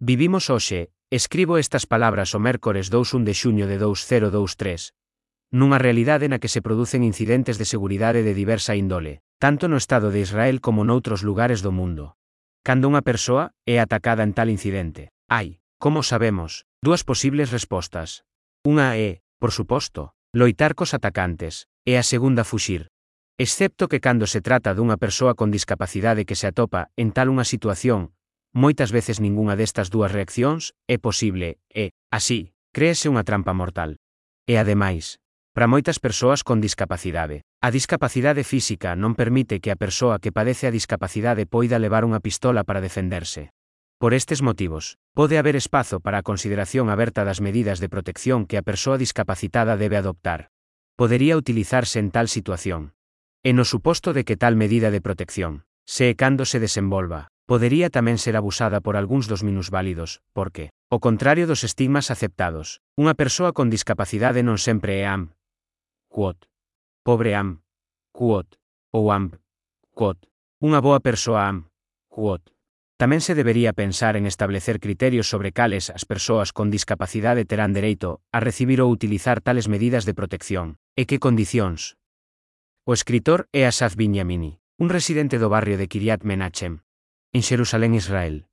Vivimos hoxe, escribo estas palabras o mércores 21 de xuño de 2023, nunha realidade na que se producen incidentes de seguridade de diversa índole, tanto no Estado de Israel como noutros lugares do mundo. Cando unha persoa é atacada en tal incidente, hai, como sabemos, dúas posibles respostas. Unha é, por suposto, loitar cos atacantes, e a segunda fuxir, excepto que cando se trata dunha persoa con discapacidade que se atopa en tal unha situación, Moitas veces ningunha destas dúas reaccións é posible e, así, créese unha trampa mortal. E ademais, para moitas persoas con discapacidade, a discapacidade física non permite que a persoa que padece a discapacidade poida levar unha pistola para defenderse. Por estes motivos, pode haber espazo para a consideración aberta das medidas de protección que a persoa discapacitada debe adoptar. Podería utilizarse en tal situación. E no suposto de que tal medida de protección, se e cando se desenvolva, podería tamén ser abusada por algúns dos minusválidos, porque, ao contrario dos estigmas aceptados, unha persoa con discapacidade non sempre é am. Quot. Pobre am. Quot. Ou am. Quot. Unha boa persoa am. Quot. Tamén se debería pensar en establecer criterios sobre cales as persoas con discapacidade terán dereito a recibir ou utilizar tales medidas de protección, e que condicións. O escritor é Asaf Binyamini, un residente do barrio de Kiryat Menachem, en Xerusalén, Israel.